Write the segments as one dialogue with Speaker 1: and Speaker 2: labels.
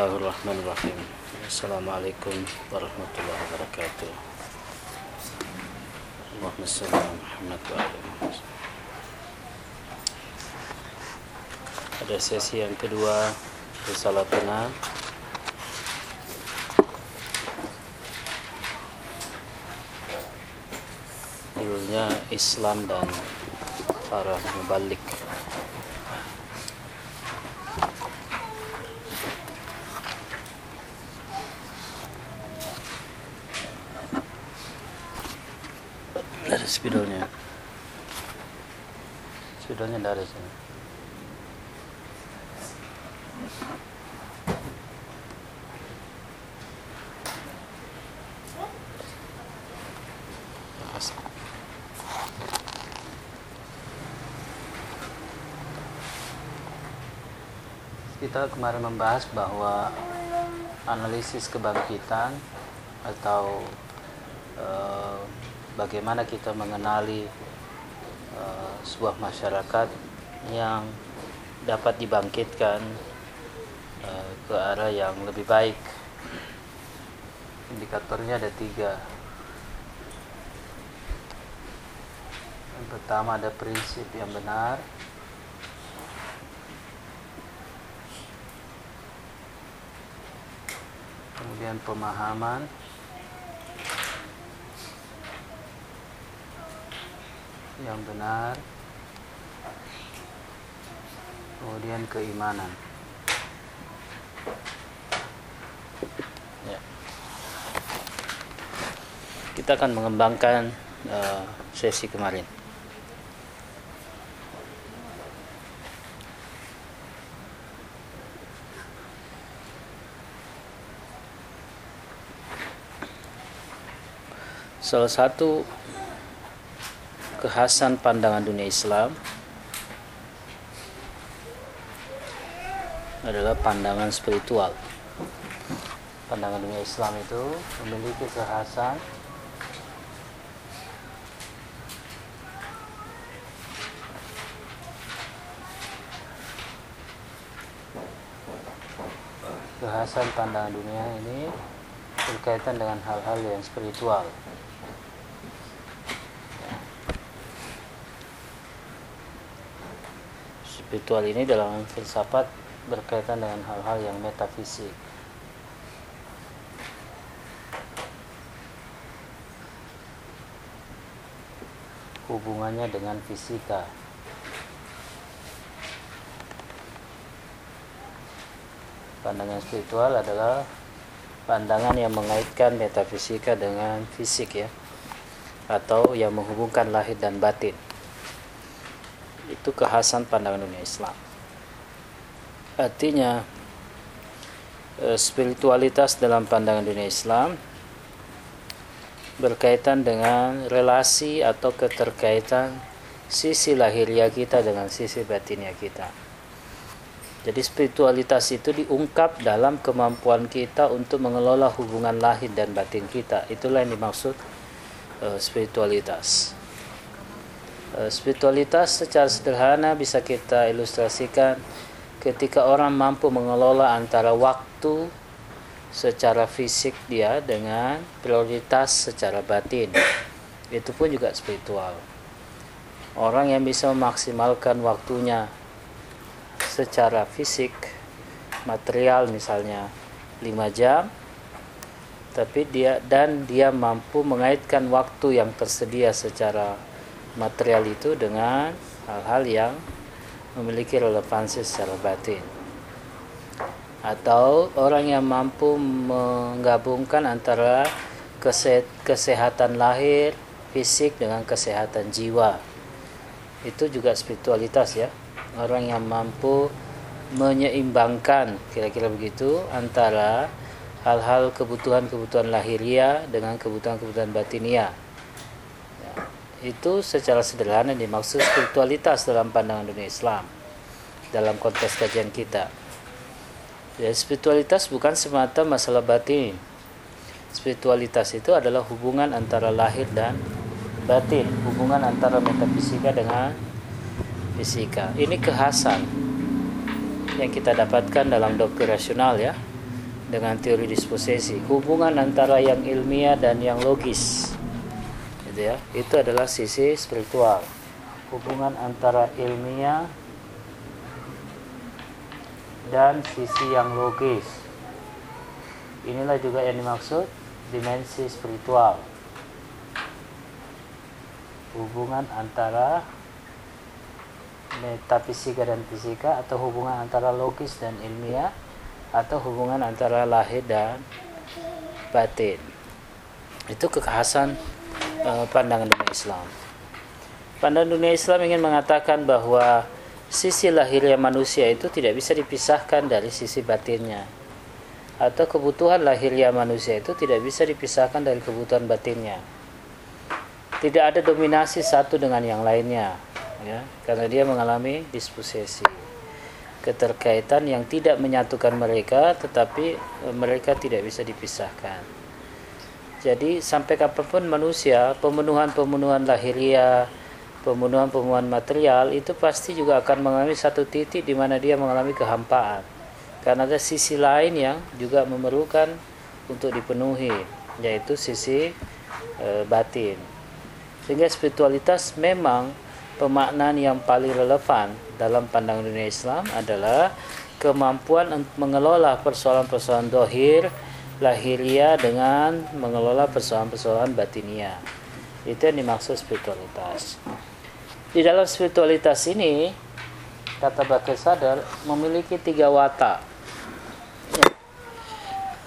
Speaker 1: Bismillahirrahmanirrahim. Assalamualaikum warahmatullahi wabarakatuh. Allahumma salli ala Muhammad wa ala sesi yang kedua Risalatuna Judulnya Islam dan para mubalik spidolnya. Spidolnya dari sini. Kita kemarin membahas bahwa analisis kebangkitan atau eh, bagaimana kita mengenali uh, sebuah masyarakat yang dapat dibangkitkan uh, ke arah yang lebih baik. Indikatornya ada tiga. Yang pertama ada prinsip yang benar. Kemudian pemahaman. Yang benar. Kemudian keimanan. Ya. kita akan mengembangkan uh, sesi kemarin. Salah satu kekhasan pandangan dunia Islam adalah pandangan spiritual. Pandangan dunia Islam itu memiliki kekhasan kekhasan pandangan dunia ini berkaitan dengan hal-hal yang spiritual. Spiritual ini dalam filsafat berkaitan dengan hal-hal yang metafisik. Hubungannya dengan fisika. Pandangan spiritual adalah pandangan yang mengaitkan metafisika dengan fisik ya atau yang menghubungkan lahir dan batin itu kekhasan pandangan dunia Islam. Artinya eh, spiritualitas dalam pandangan dunia Islam berkaitan dengan relasi atau keterkaitan sisi lahiriah kita dengan sisi batinnya kita. Jadi spiritualitas itu diungkap dalam kemampuan kita untuk mengelola hubungan lahir dan batin kita. Itulah yang dimaksud uh, spiritualitas. Eh, spiritualitas secara sederhana bisa kita ilustrasikan ketika orang mampu mengelola antara waktu secara fisik dia dengan prioritas secara batin. Itu pun juga spiritual. Orang yang bisa memaksimalkan waktunya secara fisik material misalnya 5 jam tapi dia dan dia mampu mengaitkan waktu yang tersedia secara material itu dengan hal-hal yang memiliki relevansi secara batin. Atau orang yang mampu menggabungkan antara kesehatan lahir fisik dengan kesehatan jiwa. Itu juga spiritualitas ya. Orang yang mampu menyeimbangkan kira-kira begitu antara hal-hal kebutuhan-kebutuhan lahiriah dengan kebutuhan-kebutuhan batinia itu secara sederhana dimaksud spiritualitas dalam pandangan dunia Islam dalam konteks kajian kita. Ya, spiritualitas bukan semata masalah batin. Spiritualitas itu adalah hubungan antara lahir dan batin, hubungan antara metafisika dengan fisika. Ini kekhasan yang kita dapatkan dalam doktrin rasional ya. dengan teori disposisi hubungan antara yang ilmiah dan yang logis gitu ya itu adalah sisi spiritual. Hubungan antara ilmiah dan sisi yang logis. Inilah juga yang dimaksud dimensi spiritual. Hubungan antara metafisika dan fisika atau hubungan antara logis dan ilmiah atau hubungan antara lahir dan batin. Itu kekhasan uh, pandangan dunia Islam. Pandangan dunia Islam ingin mengatakan bahwa sisi lahirnya manusia itu tidak bisa dipisahkan dari sisi batinnya. Atau kebutuhan lahirnya manusia itu tidak bisa dipisahkan dari kebutuhan batinnya. Tidak ada dominasi satu dengan yang lainnya ya karena dia mengalami disposisi keterkaitan yang tidak menyatukan mereka tetapi e, mereka tidak bisa dipisahkan jadi sampai kapan pun manusia pemenuhan-pemenuhan lahiria pemenuhan-pemenuhan material itu pasti juga akan mengalami satu titik di mana dia mengalami kehampaan. Karena ada sisi lain yang juga memerlukan untuk dipenuhi yaitu sisi e, batin. Sehingga spiritualitas memang pemaknaan yang paling relevan dalam pandangan dunia Islam adalah kemampuan mengelola persoalan-persoalan dohir lahiria dengan mengelola persoalan-persoalan batinia itu yang dimaksud spiritualitas. Di dalam spiritualitas ini kata Bakir Sadar memiliki tiga watak. Ya.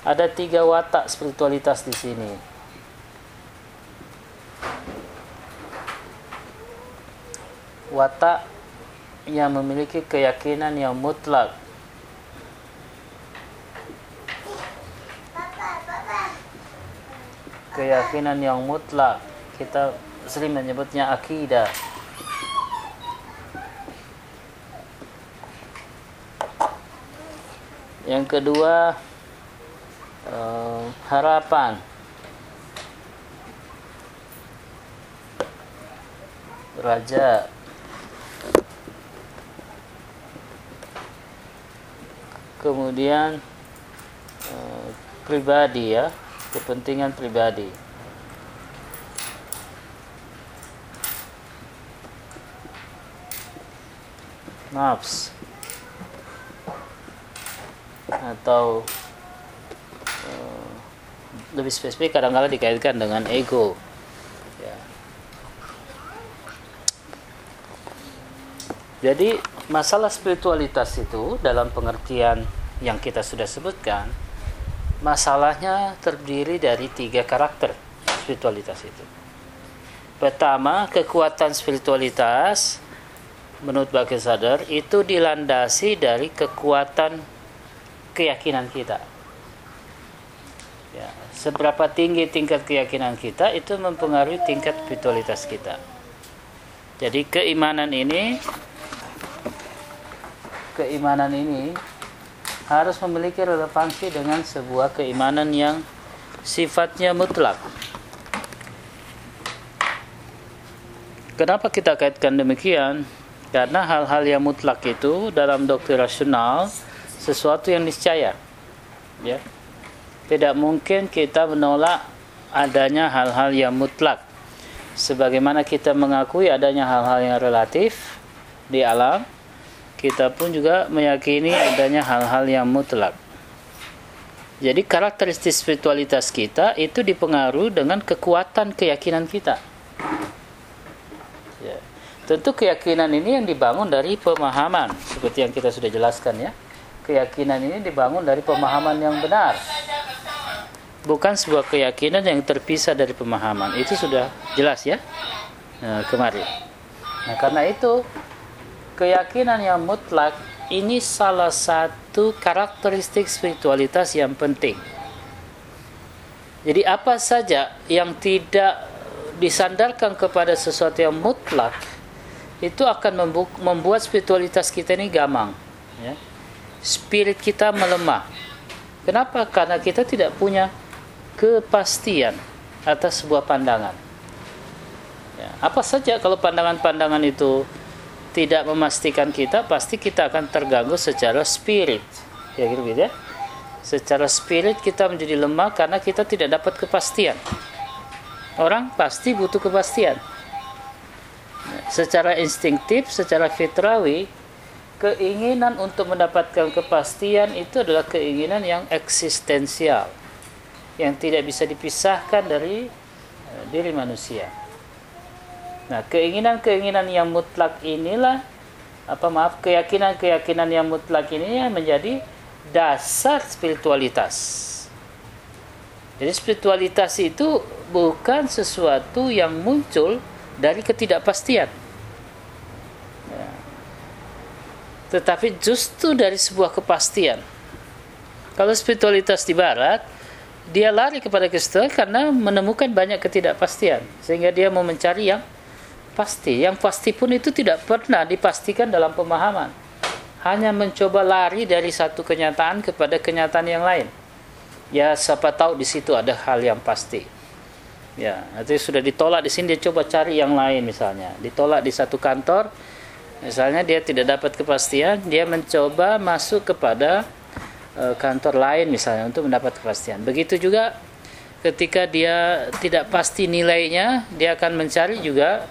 Speaker 1: ada tiga watak spiritualitas di sini. Watak yang memiliki keyakinan yang mutlak keyakinan yang mutlak. Kita sering menyebutnya akidah. Yang kedua uh, harapan. Raja. Kemudian uh, pribadi ya kepentingan pribadi. Nafs. Atau uh, lebih spesifik kadang-kadang dikaitkan dengan ego. Ya. jadi masalah spiritualitas itu dalam pengertian yang kita sudah sebutkan masalahnya terdiri dari tiga karakter spiritualitas itu. Pertama kekuatan spiritualitas menurut Bagi Sadar itu dilandasi dari kekuatan keyakinan kita. Ya, seberapa tinggi tingkat keyakinan kita itu mempengaruhi tingkat spiritualitas kita. Jadi keimanan ini keimanan ini harus memiliki relevansi dengan sebuah keimanan yang sifatnya mutlak. Kenapa kita kaitkan demikian? Karena hal-hal yang mutlak itu dalam doktrin rasional sesuatu yang niscaya. Ya. Tidak mungkin kita menolak adanya hal-hal yang mutlak. Sebagaimana kita mengakui adanya hal-hal yang relatif di alam, kita pun juga meyakini adanya hal-hal yang mutlak. Jadi karakteristik spiritualitas kita itu dipengaruhi dengan kekuatan keyakinan kita. Ya. Tentu keyakinan ini yang dibangun dari pemahaman, seperti yang kita sudah jelaskan ya. Keyakinan ini dibangun dari pemahaman yang benar. Bukan sebuah keyakinan yang terpisah dari pemahaman. Itu sudah jelas ya nah, kemarin. Nah karena itu keyakinan yang mutlak ini salah satu karakteristik spiritualitas yang penting. Jadi apa saja yang tidak disandarkan kepada sesuatu yang mutlak itu akan membuat spiritualitas kita ini gamang. Ya. Spirit kita melemah. Kenapa? Karena kita tidak punya kepastian atas sebuah pandangan. Ya. Apa saja kalau pandangan-pandangan itu tidak memastikan kita, pasti kita akan terganggu secara spirit. Ya gitu, gitu ya. Secara spirit kita menjadi lemah karena kita tidak dapat kepastian. Orang pasti butuh kepastian. Secara instinktif, secara fitrawi, keinginan untuk mendapatkan kepastian itu adalah keinginan yang eksistensial yang tidak bisa dipisahkan dari uh, diri manusia. Nah, keinginan-keinginan yang mutlak inilah apa maaf keyakinan-keyakinan yang mutlak ini menjadi dasar spiritualitas. Jadi spiritualitas itu bukan sesuatu yang muncul dari ketidakpastian. Ya. Tetapi justru dari sebuah kepastian. Kalau spiritualitas di barat, dia lari kepada Kristus karena menemukan banyak ketidakpastian. Sehingga dia mau mencari yang pasti. Yang pasti pun itu tidak pernah dipastikan dalam pemahaman. Hanya mencoba lari dari satu kenyataan kepada kenyataan yang lain. Ya, siapa tahu di situ ada hal yang pasti. Ya, nanti sudah ditolak di sini dia coba cari yang lain misalnya. Ditolak di satu kantor, misalnya dia tidak dapat kepastian, dia mencoba masuk kepada uh, kantor lain misalnya untuk mendapat kepastian. Begitu juga ketika dia tidak pasti nilainya, dia akan mencari juga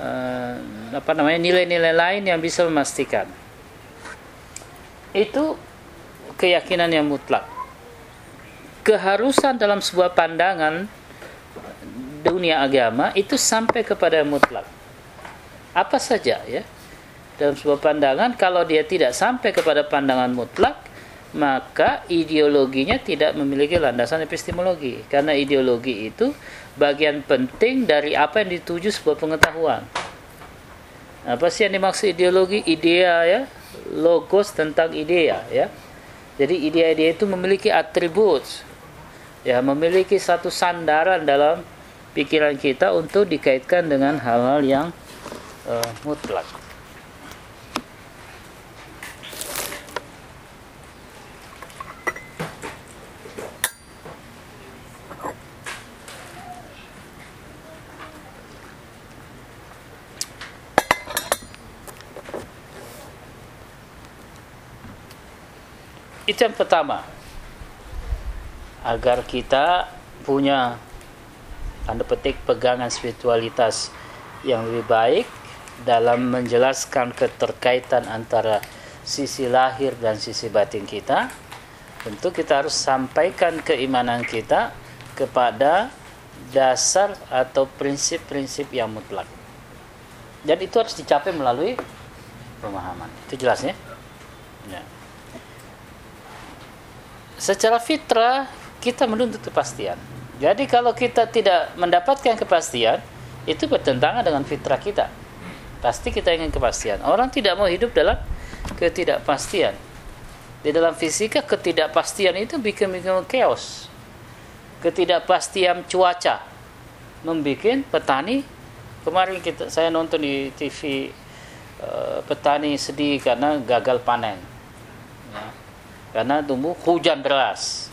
Speaker 1: uh, apa namanya nilai-nilai lain yang bisa memastikan. Itu keyakinan yang mutlak. Keharusan dalam sebuah pandangan dunia agama itu sampai kepada mutlak. Apa saja ya. Dalam sebuah pandangan kalau dia tidak sampai kepada pandangan mutlak, maka ideologinya tidak memiliki landasan epistemologi karena ideologi itu bagian penting dari apa yang dituju sebuah pengetahuan. Apa sih yang dimaksud ideologi? Idea ya, logos tentang idea ya. Jadi idea-idea itu memiliki atribut ya, memiliki satu sandaran dalam pikiran kita untuk dikaitkan dengan hal-hal yang uh, mutlak. Itu yang pertama. Agar kita punya tanda petik pegangan spiritualitas yang lebih baik dalam menjelaskan keterkaitan antara sisi lahir dan sisi batin kita tentu kita harus sampaikan keimanan kita kepada dasar atau prinsip-prinsip yang mutlak. Dan itu harus dicapai melalui pemahaman. Itu jelasnya ya. Secara fitrah kita menuntut kepastian jadi kalau kita tidak mendapatkan kepastian, itu bertentangan dengan fitrah kita. Pasti kita ingin kepastian. Orang tidak mau hidup dalam ketidakpastian. Di dalam fisika ketidakpastian itu bikin bikin chaos. Ketidakpastian cuaca membuat petani kemarin kita saya nonton di TV eh, petani sedih karena gagal panen. Ya. Karena tumbuh hujan deras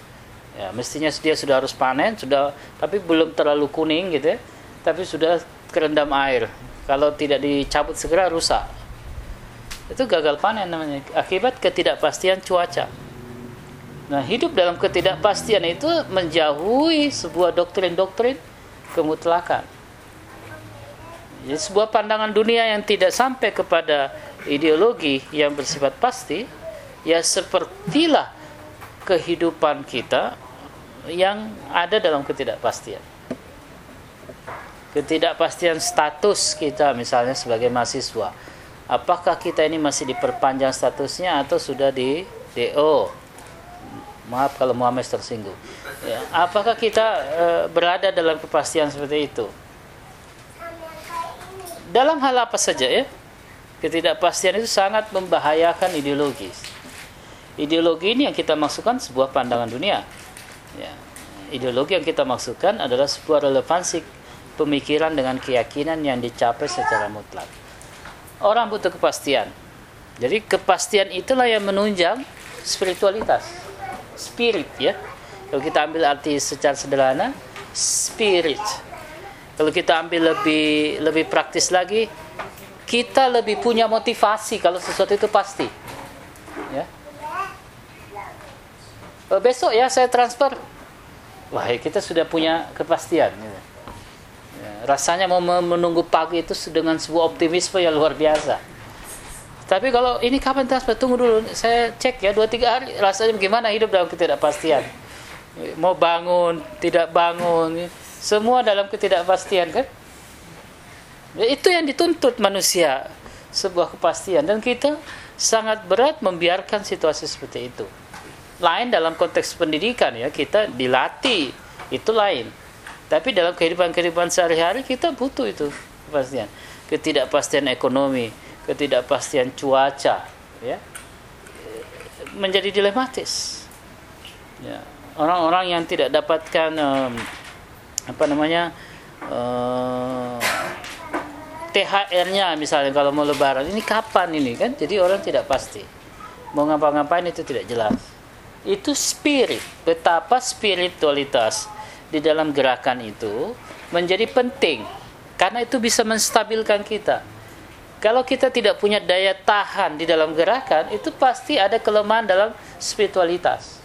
Speaker 1: Ya, mestinya dia sudah harus panen, sudah tapi belum terlalu kuning gitu ya. Tapi sudah kerendam air. Kalau tidak dicabut segera rusak. Itu gagal panen namanya akibat ketidakpastian cuaca. Nah, hidup dalam ketidakpastian itu menjauhi sebuah doktrin-doktrin kemutlakan. Jadi sebuah pandangan dunia yang tidak sampai kepada ideologi yang bersifat pasti, ya sepertilah kehidupan kita yang ada dalam ketidakpastian. Ketidakpastian status kita misalnya sebagai mahasiswa. Apakah kita ini masih diperpanjang statusnya atau sudah di DO? Maaf kalau Muhammad tersinggung. Ya, apakah kita e, berada dalam kepastian seperti itu? Dalam hal apa saja ya? Ketidakpastian itu sangat membahayakan ideologis. Ideologi ini yang kita masukkan sebuah pandangan dunia Ya. Ideologi yang kita maksudkan adalah sebuah relevansi pemikiran dengan keyakinan yang dicapai secara mutlak. Orang butuh kepastian. Jadi kepastian itulah yang menunjang spiritualitas. Spirit ya. Kalau kita ambil arti secara sederhana, spirit. Kalau kita ambil lebih lebih praktis lagi, kita lebih punya motivasi kalau sesuatu itu pasti. E, besok ya saya transfer. Wah ya kita sudah punya kepastian gitu. ya, rasanya mau menunggu pagi itu dengan sebuah optimisme yang luar biasa. Tapi kalau ini kapan transfer? Tunggu dulu saya cek ya dua tiga hari. Rasanya gimana hidup dalam ketidakpastian? Mau bangun tidak bangun semua dalam ketidakpastian kan? Ya, itu yang dituntut manusia sebuah kepastian. Dan kita sangat berat membiarkan situasi seperti itu. Lain dalam konteks pendidikan ya, kita dilatih itu lain. Tapi dalam kehidupan-kehidupan sehari-hari kita butuh itu kepastian. Ketidakpastian ekonomi, ketidakpastian cuaca, ya. Menjadi dilematis. Ya. Orang-orang yang tidak dapatkan um, apa namanya? Uh, THR-nya misalnya kalau mau lebaran ini kapan ini kan jadi orang tidak pasti mau ngapa-ngapain itu tidak jelas itu spirit. Betapa spiritualitas di dalam gerakan itu menjadi penting. Karena itu bisa menstabilkan kita. Kalau kita tidak punya daya tahan di dalam gerakan itu pasti ada kelemahan dalam spiritualitas.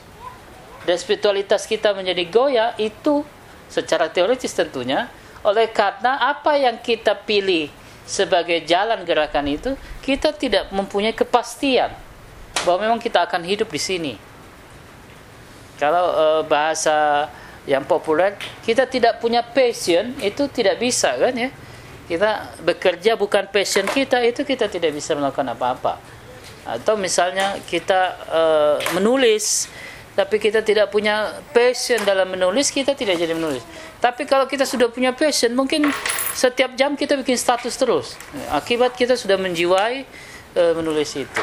Speaker 1: Dan spiritualitas kita menjadi goyah itu secara teoritis tentunya oleh karena apa yang kita pilih sebagai jalan gerakan itu, kita tidak mempunyai kepastian bahwa memang kita akan hidup di sini. Kalau uh, bahasa yang populer, kita tidak punya passion, itu tidak bisa kan ya. Kita bekerja bukan passion kita, itu kita tidak bisa melakukan apa-apa. Atau misalnya kita uh, menulis, tapi kita tidak punya passion dalam menulis, kita tidak jadi menulis. Tapi kalau kita sudah punya passion, mungkin setiap jam kita bikin status terus. Akibat kita sudah menjiwai e, menulis itu.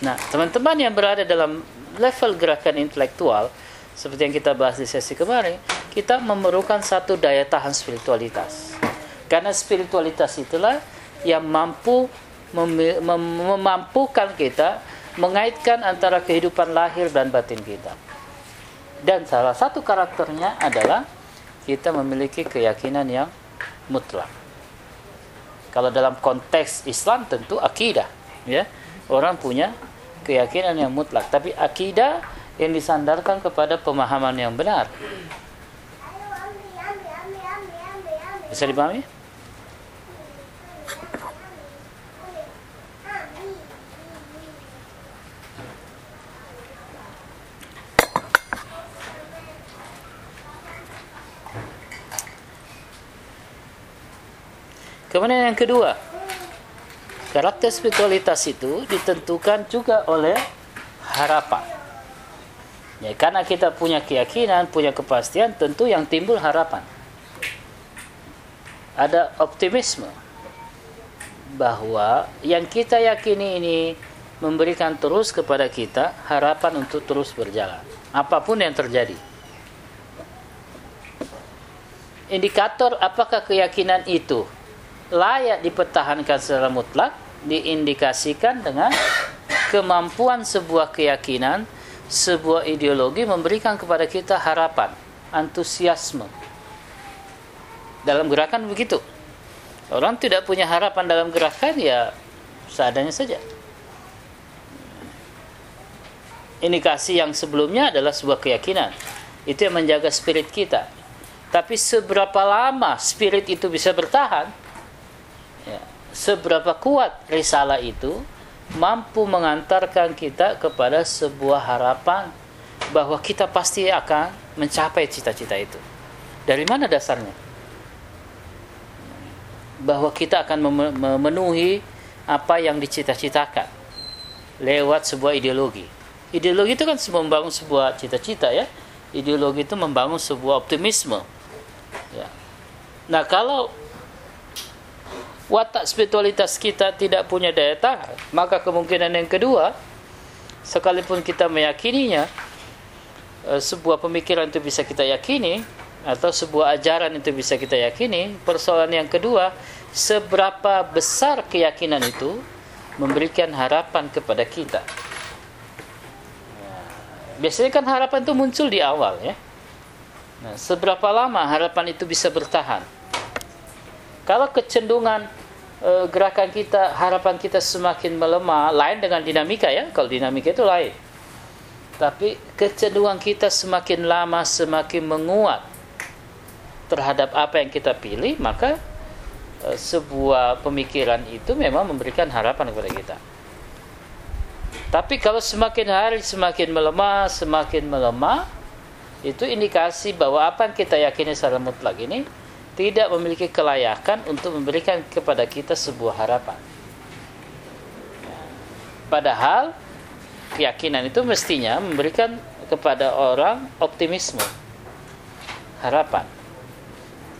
Speaker 1: Nah, teman-teman yang berada dalam level gerakan intelektual, seperti yang kita bahas di sesi kemarin, kita memerlukan satu daya tahan spiritualitas. Karena spiritualitas itulah yang mampu mem memampukan kita mengaitkan antara kehidupan lahir dan batin kita. Dan salah satu karakternya adalah kita memiliki keyakinan yang mutlak. Kalau dalam konteks Islam tentu akidah, ya. Orang punya keyakinan yang mutlak, tapi akidah yang disandarkan kepada pemahaman yang benar. Bisa dipahami? Kemudian yang kedua, karakter spiritualitas itu ditentukan juga oleh harapan. Ya, karena kita punya keyakinan, punya kepastian, tentu yang timbul harapan. Ada optimisme bahwa yang kita yakini ini memberikan terus kepada kita harapan untuk terus berjalan, apa pun yang terjadi. Indikator apakah keyakinan itu layak dipertahankan secara mutlak diindikasikan dengan kemampuan sebuah keyakinan, sebuah ideologi memberikan kepada kita harapan, antusiasme. Dalam gerakan begitu. Orang tidak punya harapan dalam gerakan ya seadanya saja. Indikasi yang sebelumnya adalah sebuah keyakinan. Itu yang menjaga spirit kita. Tapi seberapa lama spirit itu bisa bertahan, seberapa kuat risalah itu mampu mengantarkan kita kepada sebuah harapan bahwa kita pasti akan mencapai cita-cita itu. Dari mana dasarnya? Bahwa kita akan memenuhi apa yang dicita-citakan lewat sebuah ideologi. Ideologi itu kan membangun sebuah cita-cita ya. Ideologi itu membangun sebuah optimisme. Ya. Nah, kalau watak spiritualitas kita tidak punya daya tahan, maka kemungkinan yang kedua, sekalipun kita meyakininya, eh, sebuah pemikiran itu bisa kita yakini, atau sebuah ajaran itu bisa kita yakini, persoalan yang kedua, seberapa besar keyakinan itu memberikan harapan kepada kita. Ya, biasanya kan harapan itu muncul di awal ya. Nah, seberapa lama harapan itu bisa bertahan? Kalau kecenderungan e, gerakan kita, harapan kita semakin melemah, lain dengan dinamika ya. Kalau dinamika itu lain. Tapi kecenderungan kita semakin lama semakin menguat terhadap apa yang kita pilih, maka e, sebuah pemikiran itu memang memberikan harapan kepada kita. Tapi kalau semakin hari semakin melemah, semakin melemah, itu indikasi bahwa apa yang kita yakini secara mutlak ini tidak memiliki kelayakan untuk memberikan kepada kita sebuah harapan. Padahal keyakinan itu mestinya memberikan kepada orang optimisme, harapan.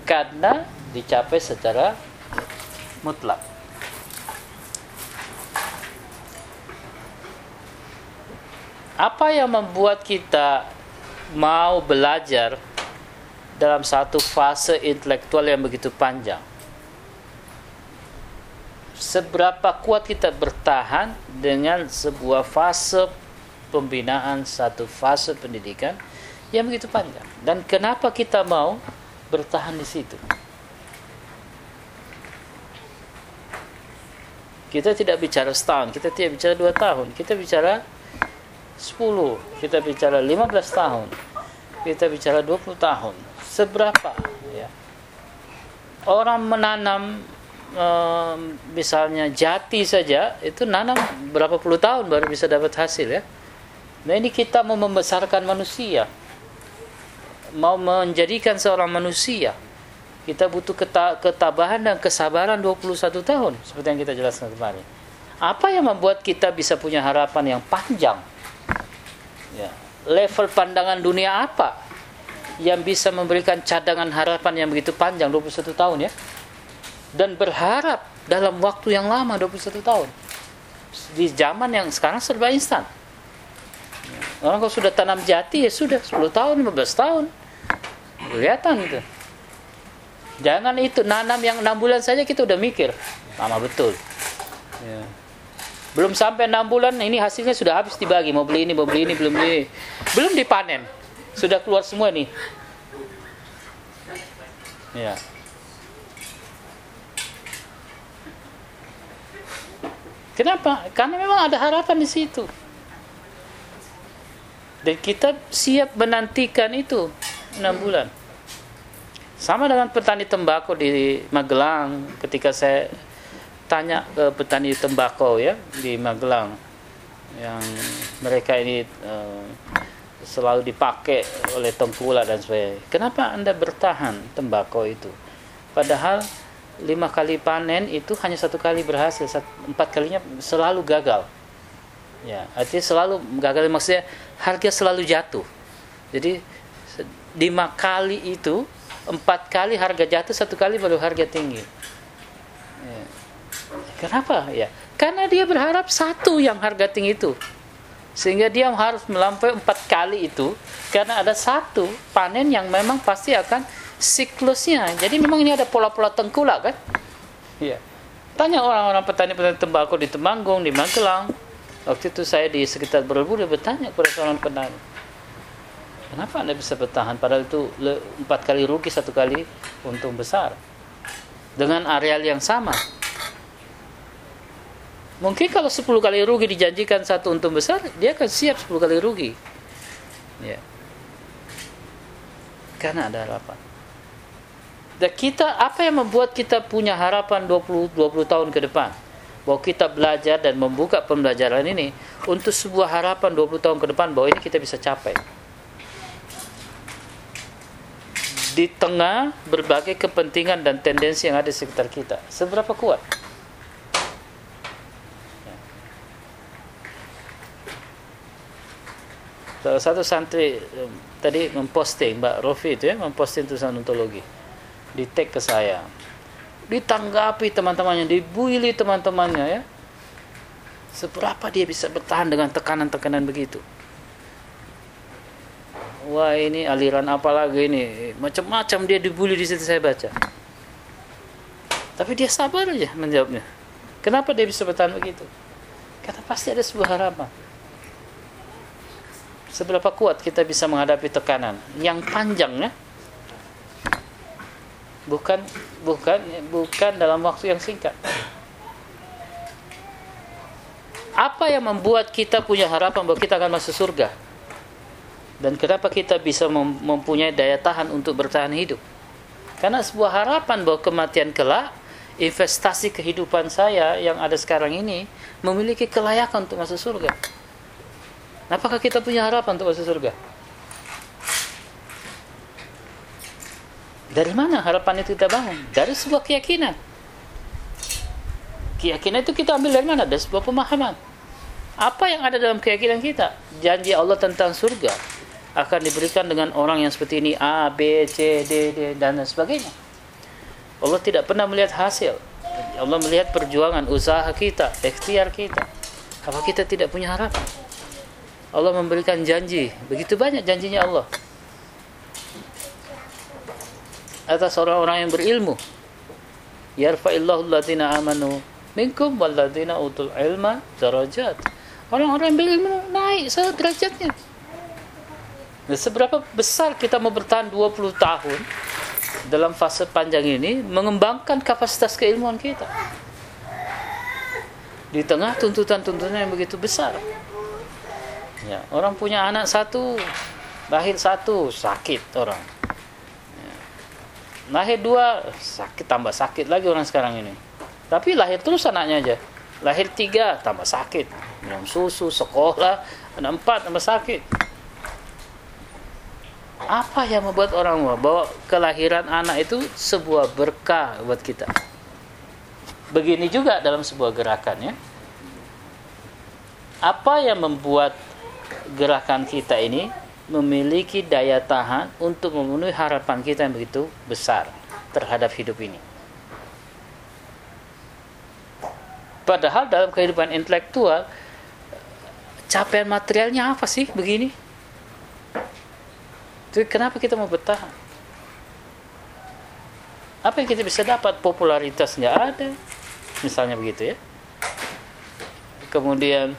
Speaker 1: Karena dicapai secara mutlak. Apa yang membuat kita mau belajar dalam satu fase intelektual yang begitu panjang. Seberapa kuat kita bertahan dengan sebuah fase pembinaan, satu fase pendidikan yang begitu panjang. Dan kenapa kita mau bertahan di situ? Kita tidak bicara setahun, kita tidak bicara dua tahun, kita bicara sepuluh, kita bicara lima belas tahun, kita bicara dua puluh tahun seberapa? Ya. orang menanam e, misalnya jati saja itu nanam berapa puluh tahun baru bisa dapat hasil ya. Nah ini kita mau membesarkan manusia. Mau menjadikan seorang manusia kita butuh ketabahan dan kesabaran 21 tahun seperti yang kita jelaskan kemarin. Apa yang membuat kita bisa punya harapan yang panjang? Ya. Level pandangan dunia apa yang bisa memberikan cadangan harapan yang begitu panjang 21 tahun ya. Dan berharap dalam waktu yang lama 21 tahun. Di zaman yang sekarang serba instan. Orang kalau sudah tanam jati ya sudah 10 tahun 15 tahun. Kelihatan itu. Jangan itu nanam yang 6 bulan saja kita udah mikir. Lama betul. Ya. belum sampai 6 bulan ini hasilnya sudah habis dibagi. Mau beli ini mau beli ini belum beli. Belum dipanen sudah keluar semua nih. Ya. Kenapa? Karena memang ada harapan di situ. Dan kita siap menantikan itu enam bulan. Sama dengan petani tembakau di Magelang ketika saya tanya ke petani tembakau ya di Magelang yang mereka ini uh, selalu dipakai oleh tengkulak dan sebagainya. Kenapa Anda bertahan tembakau itu? Padahal lima kali panen itu hanya satu kali berhasil, empat kalinya selalu gagal. Ya, artinya selalu gagal maksudnya harga selalu jatuh. Jadi lima kali itu empat kali harga jatuh, satu kali baru harga tinggi. Ya. Kenapa? Ya, karena dia berharap satu yang harga tinggi itu sehingga dia harus melampaui empat kali itu karena ada satu panen yang memang pasti akan siklusnya. Jadi memang ini ada pola-pola tengkulak kan? Iya. Tanya orang-orang petani-petani tembakau di Temanggung di Magelang. Waktu itu saya di sekitar Borobudur bertanya kepada seorang petani kenapa anda bisa bertahan? Padahal itu empat kali rugi satu kali untung besar. Dengan areal yang sama Mungkin kalau 10 kali rugi dijanjikan satu untung besar, dia akan siap 10 kali rugi. Ya. Karena ada harapan. Dan kita apa yang membuat kita punya harapan 20 20 tahun ke depan? Bahwa kita belajar dan membuka pembelajaran ini untuk sebuah harapan 20 tahun ke depan bahwa ini kita bisa capai. Di tengah berbagai kepentingan dan tendensi yang ada di sekitar kita. Seberapa kuat? Salah satu santri um, tadi memposting Mbak Rofi itu ya memposting tulisan ontologi. Di tag ke saya. Ditanggapi teman-temannya dibully teman-temannya ya. Seberapa dia bisa bertahan dengan tekanan-tekanan begitu? Wah ini aliran apa lagi ini? Macam-macam dia dibully di situ saya baca. Tapi dia sabar aja menjawabnya. Kenapa dia bisa bertahan begitu? Karena pasti ada sebuah harapan seberapa kuat kita bisa menghadapi tekanan yang panjang ya bukan bukan bukan dalam waktu yang singkat apa yang membuat kita punya harapan bahwa kita akan masuk surga Dan kenapa kita bisa mempunyai daya tahan untuk bertahan hidup? Karena sebuah harapan bahwa kematian kelak, investasi kehidupan saya yang ada sekarang ini memiliki kelayakan untuk masuk surga. Apakah kita punya harapan untuk masuk surga? Dari mana harapan itu kita bangun? Dari sebuah keyakinan. Keyakinan itu kita ambil dari mana? Dari sebuah pemahaman. Apa yang ada dalam keyakinan kita? Janji Allah tentang surga akan diberikan dengan orang yang seperti ini A, B, C, D, D dan sebagainya. Allah tidak pernah melihat hasil. Allah melihat perjuangan usaha kita, ikhtiar kita. Apa kita tidak punya harapan? Allah memberikan janji, begitu banyak janjinya Allah atas orang-orang yang berilmu. Yarfa'illahu alladziina amanu minkum walladziina utul ilma darajat. Orang-orang yang berilmu naik derajatnya. Nah, seberapa besar kita mau bertahan 20 tahun dalam fase panjang ini mengembangkan kapasitas keilmuan kita. Di tengah tuntutan-tuntutan yang begitu besar. Ya, orang punya anak satu, lahir satu, sakit orang. Lahir dua sakit tambah sakit lagi orang sekarang ini. Tapi lahir terus anaknya aja. Lahir tiga tambah sakit. Minum susu sekolah anak empat tambah sakit. Apa yang membuat orang bahwa kelahiran anak itu sebuah berkah buat kita? Begini juga dalam sebuah gerakan ya. Apa yang membuat gerakan kita ini memiliki daya tahan untuk memenuhi harapan kita yang begitu besar terhadap hidup ini. Padahal dalam kehidupan intelektual capaian materialnya apa sih begini? Jadi kenapa kita mau bertahan? Apa yang kita bisa dapat? Popularitas nggak ada, misalnya begitu ya. Kemudian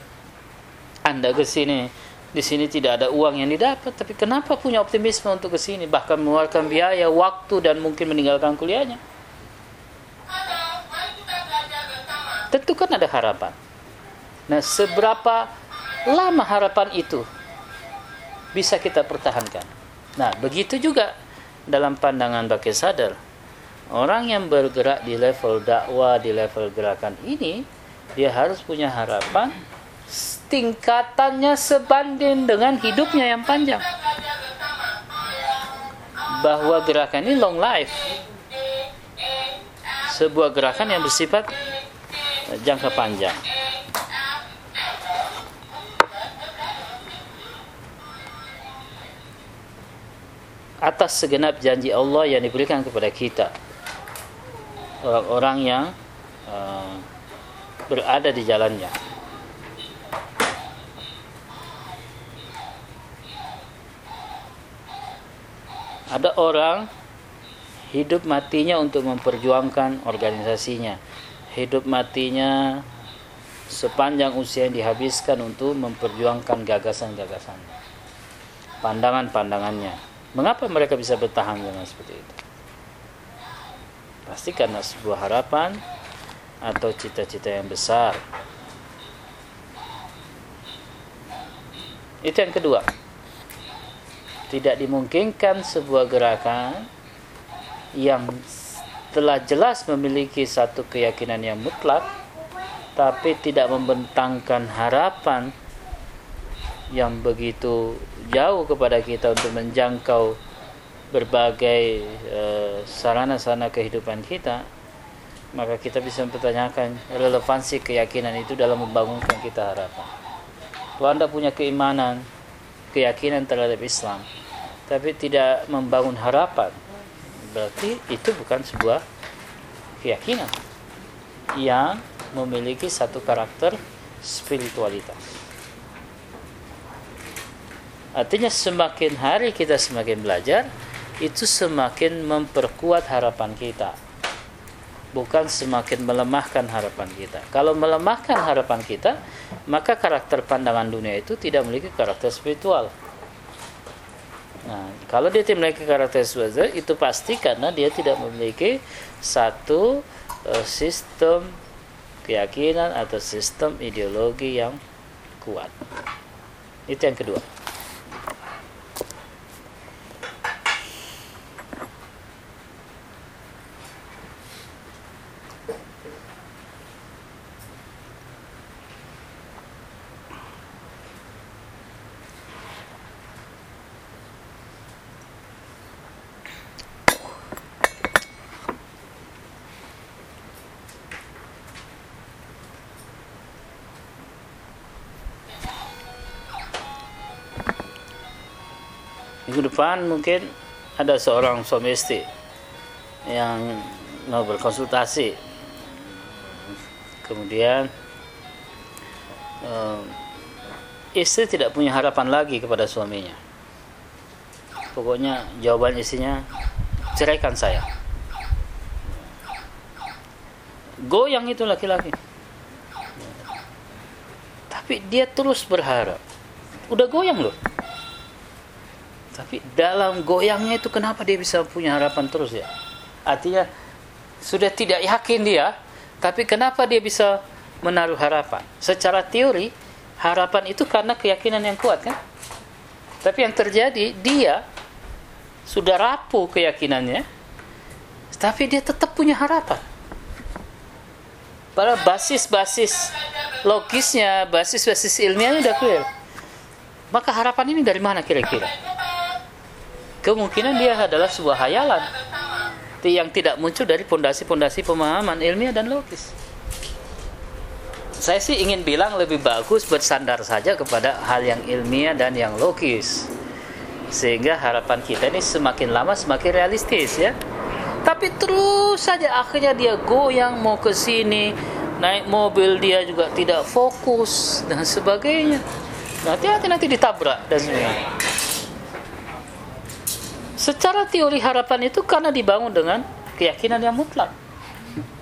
Speaker 1: anda ke sini di sini tidak ada uang yang didapat, tapi kenapa punya optimisme untuk ke sini, bahkan mengeluarkan biaya, waktu dan mungkin meninggalkan kuliahnya? Tentu kan ada harapan. Nah, seberapa lama harapan itu bisa kita pertahankan? Nah, begitu juga dalam pandangan Bakir Sadar. Orang yang bergerak di level dakwah, di level gerakan ini, dia harus punya harapan tingkatannya sebanding dengan hidupnya yang panjang. Bahwa gerakan ini long life. Sebuah gerakan yang bersifat jangka panjang. Atas segenap janji Allah yang diberikan kepada kita. Orang-orang yang uh, berada di jalannya. Ada orang hidup matinya untuk memperjuangkan organisasinya. Hidup matinya sepanjang usia yang dihabiskan untuk memperjuangkan gagasan-gagasan. Pandangan-pandangannya. Mengapa mereka bisa bertahan dengan seperti itu? Pasti karena sebuah harapan atau cita-cita yang besar. Itu yang kedua tidak dimungkinkan sebuah gerakan yang telah jelas memiliki satu keyakinan yang mutlak tapi tidak membentangkan harapan yang begitu jauh kepada kita untuk menjangkau berbagai uh, sarana-sarana kehidupan kita maka kita bisa mempertanyakan relevansi keyakinan itu dalam membangunkan kita harapan. Kalau Anda punya keimanan keyakinan terhadap Islam tapi tidak membangun harapan berarti itu bukan sebuah keyakinan yang memiliki satu karakter spiritualitas. Artinya semakin hari kita semakin belajar itu semakin memperkuat harapan kita bukan semakin melemahkan harapan kita. Kalau melemahkan harapan kita, maka karakter pandangan dunia itu tidak memiliki karakter spiritual. Nah, kalau dia tidak memiliki karakter spiritual, itu pasti karena dia tidak memiliki satu uh, sistem keyakinan atau sistem ideologi yang kuat. Itu yang kedua. Depan mungkin ada seorang suami istri yang mau berkonsultasi. Kemudian um, istri tidak punya harapan lagi kepada suaminya. Pokoknya jawaban istrinya ceraikan saya. Goyang itu laki-laki. Tapi dia terus berharap. Udah goyang loh dalam goyangnya itu kenapa dia bisa punya harapan terus ya? Artinya sudah tidak yakin dia tapi kenapa dia bisa menaruh harapan? Secara teori harapan itu karena keyakinan yang kuat kan? Tapi yang terjadi dia sudah rapuh keyakinannya tapi dia tetap punya harapan. Pada basis-basis logisnya basis-basis ilmiahnya udah clear. Maka harapan ini dari mana kira-kira kemungkinan dia adalah sebuah hayalan yang tidak muncul dari pondasi-pondasi pemahaman ilmiah dan logis. Saya sih ingin bilang lebih bagus bersandar saja kepada hal yang ilmiah dan yang logis. Sehingga harapan kita ini semakin lama semakin realistis ya. Tapi terus saja akhirnya dia goyang mau ke sini naik mobil dia juga tidak fokus dan sebagainya. Nanti hati nanti ditabrak dan sebagainya secara teori harapan itu karena dibangun dengan keyakinan yang mutlak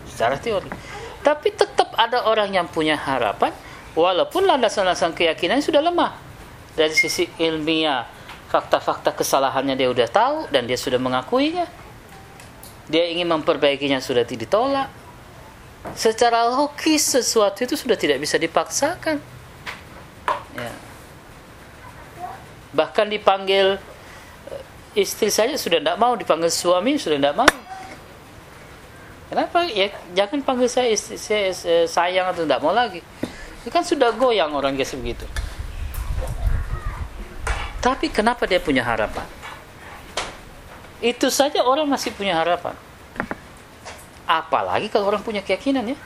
Speaker 1: secara teori tapi tetap ada orang yang punya harapan walaupun landasan-landasan keyakinan sudah lemah. Dari sisi ilmiah, fakta-fakta kesalahannya dia sudah tahu dan dia sudah mengakuinya. Dia ingin memperbaikinya sudah tidak ditolak. Secara logis sesuatu itu sudah tidak bisa dipaksakan. Ya. Bahkan dipanggil istri saja sudah tidak mau dipanggil suami sudah tidak mau Kenapa? Ya jangan panggil saya istri, saya, saya sayang atau tidak mau lagi. Itu kan sudah goyang orang kayak begitu. Tapi kenapa dia punya harapan? Itu saja orang masih punya harapan. Apalagi kalau orang punya keyakinan ya.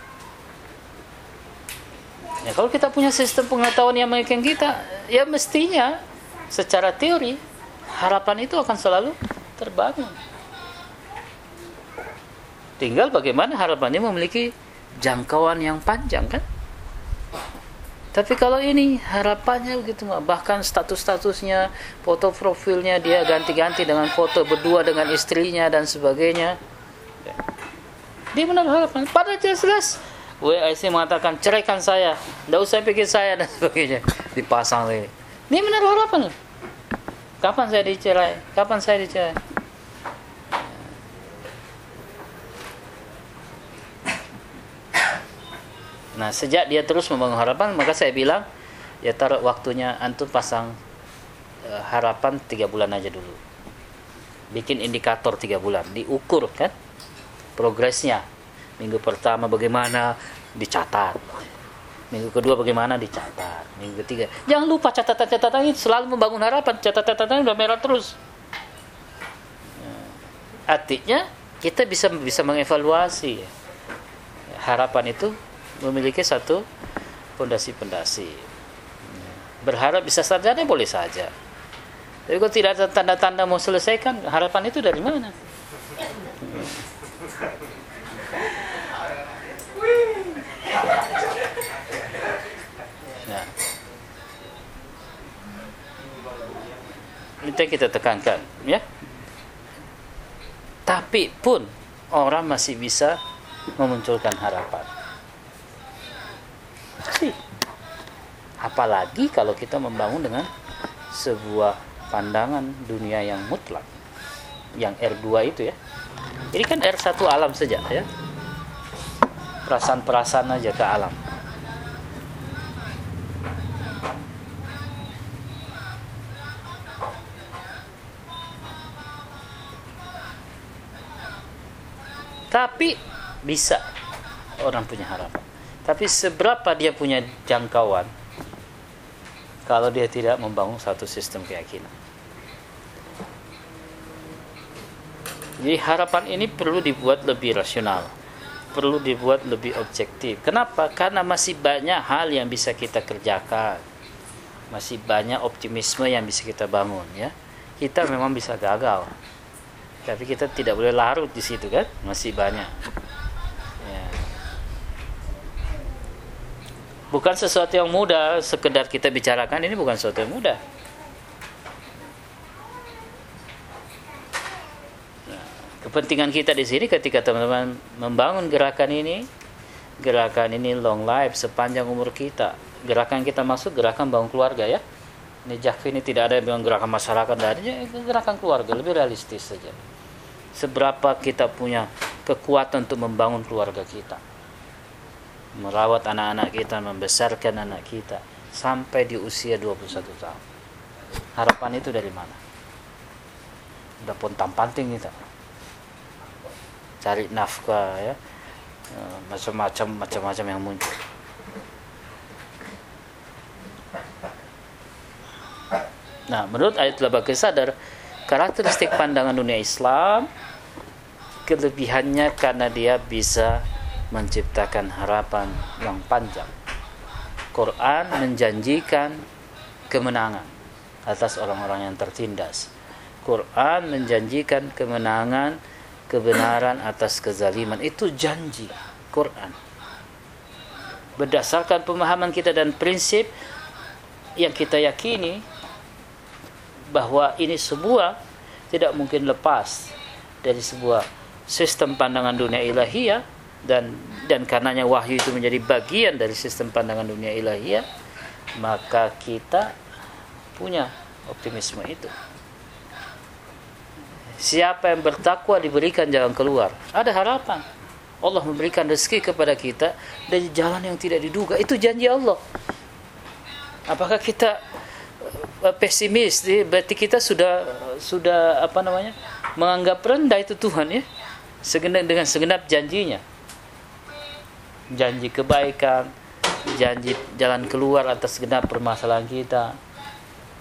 Speaker 1: Ya kalau kita punya sistem pengetahuan yang mengikat kita, ya mestinya secara teori harapan itu akan selalu terbangun. Tinggal bagaimana harapannya memiliki jangkauan yang panjang kan? Tapi kalau ini harapannya begitu bahkan status-statusnya, foto profilnya dia ganti-ganti dengan foto berdua dengan istrinya dan sebagainya. Dia menaruh harapan. Pada jelas-jelas WIC mengatakan ceraikan saya, tidak usah pikir saya dan sebagainya. Dipasang lagi. Dia menaruh harapan. Kapan saya dicerai? Kapan saya dicerai? Nah, sejak dia terus membangun harapan, maka saya bilang, ya taruh waktunya antum pasang uh, harapan tiga bulan aja dulu. Bikin indikator tiga bulan, diukur kan progresnya. Minggu pertama bagaimana dicatat. Minggu kedua bagaimana dicatat. Minggu ketiga. Jangan lupa catatan-catatan ini selalu membangun harapan. Catatan-catatan udah merah terus. Artinya kita bisa bisa mengevaluasi harapan itu memiliki satu pondasi-pondasi. Berharap bisa sarjana boleh saja. Tapi kalau tidak ada tanda-tanda mau selesaikan, harapan itu dari mana? Itu yang kita tekankan, ya. Tapi pun orang masih bisa memunculkan harapan. Pasti apalagi kalau kita membangun dengan sebuah pandangan dunia yang mutlak yang R2 itu ya. Ini kan R1 alam saja ya. Perasaan-perasaan aja ke alam tapi bisa orang punya harapan tapi seberapa dia punya jangkauan kalau dia tidak membangun satu sistem keyakinan. Jadi harapan ini perlu dibuat lebih rasional, perlu dibuat lebih objektif. Kenapa? Karena masih banyak hal yang bisa kita kerjakan, masih banyak optimisme yang bisa kita bangun, ya. kita memang bisa gagal tapi kita tidak boleh larut di situ kan? Masih banyak. Ya. bukan sesuatu yang mudah sekedar kita bicarakan ini bukan sesuatu yang mudah. Nah, kepentingan kita di sini ketika teman-teman membangun gerakan ini gerakan ini long life sepanjang umur kita. Gerakan kita masuk gerakan bangun keluarga ya. Ini Jakfi ini tidak ada yang gerakan masyarakat dari gerakan keluarga lebih realistis saja seberapa kita punya kekuatan untuk membangun keluarga kita? Merawat anak-anak kita membesarkan anak kita sampai di usia 21 tahun. Harapan itu dari mana? Udah pontang panting kita. Cari nafkah ya. Eh, macam-macam macam-macam yang muncul. Nah, menurut ayat Labaki sadar, karakteristik pandangan dunia Islam kelebihannya karena dia bisa menciptakan harapan yang panjang. Quran menjanjikan kemenangan atas orang-orang yang tertindas. Quran menjanjikan kemenangan, kebenaran atas kezaliman. Itu janji Quran. Berdasarkan pemahaman kita dan prinsip yang kita yakini bahwa ini semua tidak mungkin lepas dari sebuah sistem pandangan dunia ilahiyah dan dan karenanya wahyu itu menjadi bagian dari sistem pandangan dunia ilahiyah maka kita punya optimisme itu. Siapa yang bertakwa diberikan jalan keluar. Ada harapan. Allah memberikan rezeki kepada kita dari jalan yang tidak diduga. Itu janji Allah. Apakah kita pesimis berarti kita sudah sudah apa namanya menganggap rendah itu Tuhan ya. Segenap dengan segenap janjinya. Janji kebaikan janji jalan keluar atas segenap permasalahan kita.